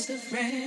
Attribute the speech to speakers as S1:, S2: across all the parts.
S1: was a friend.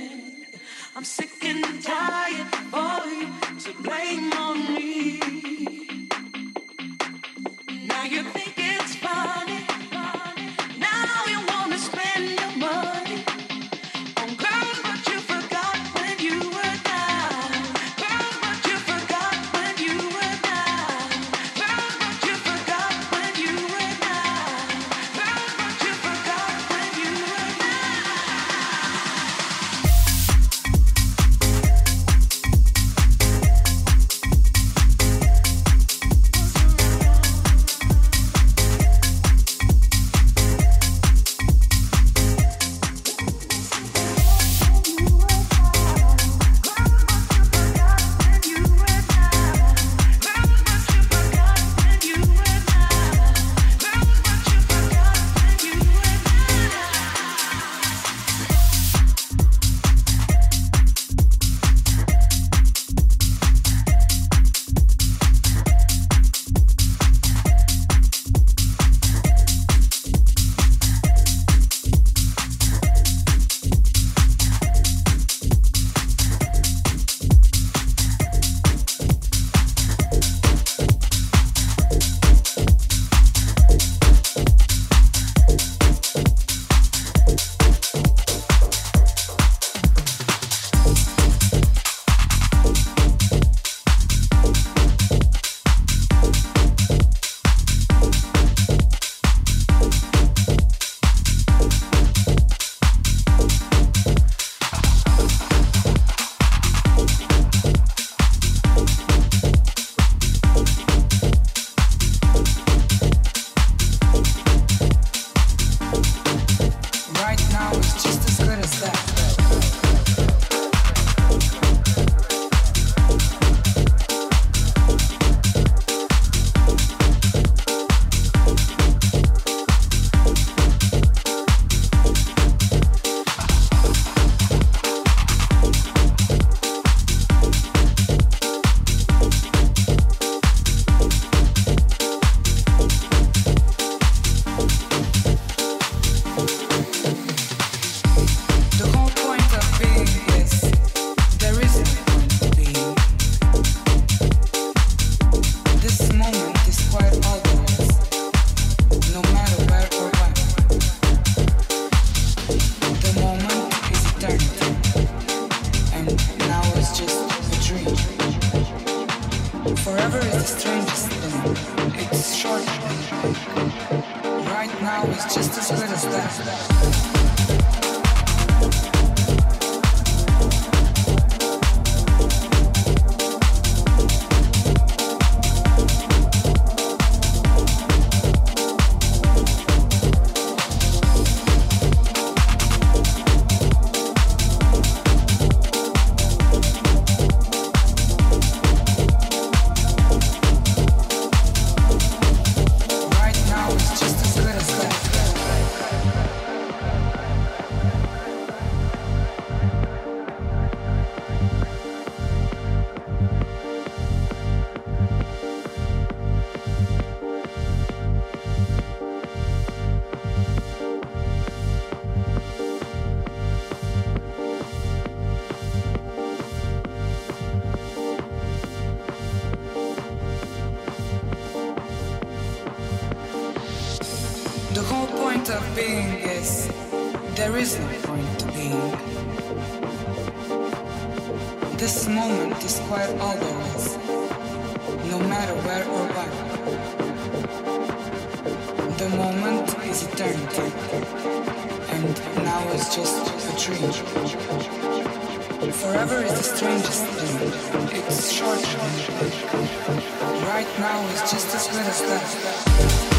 S2: strangest thing. It's short. Right now, it's just as good as that.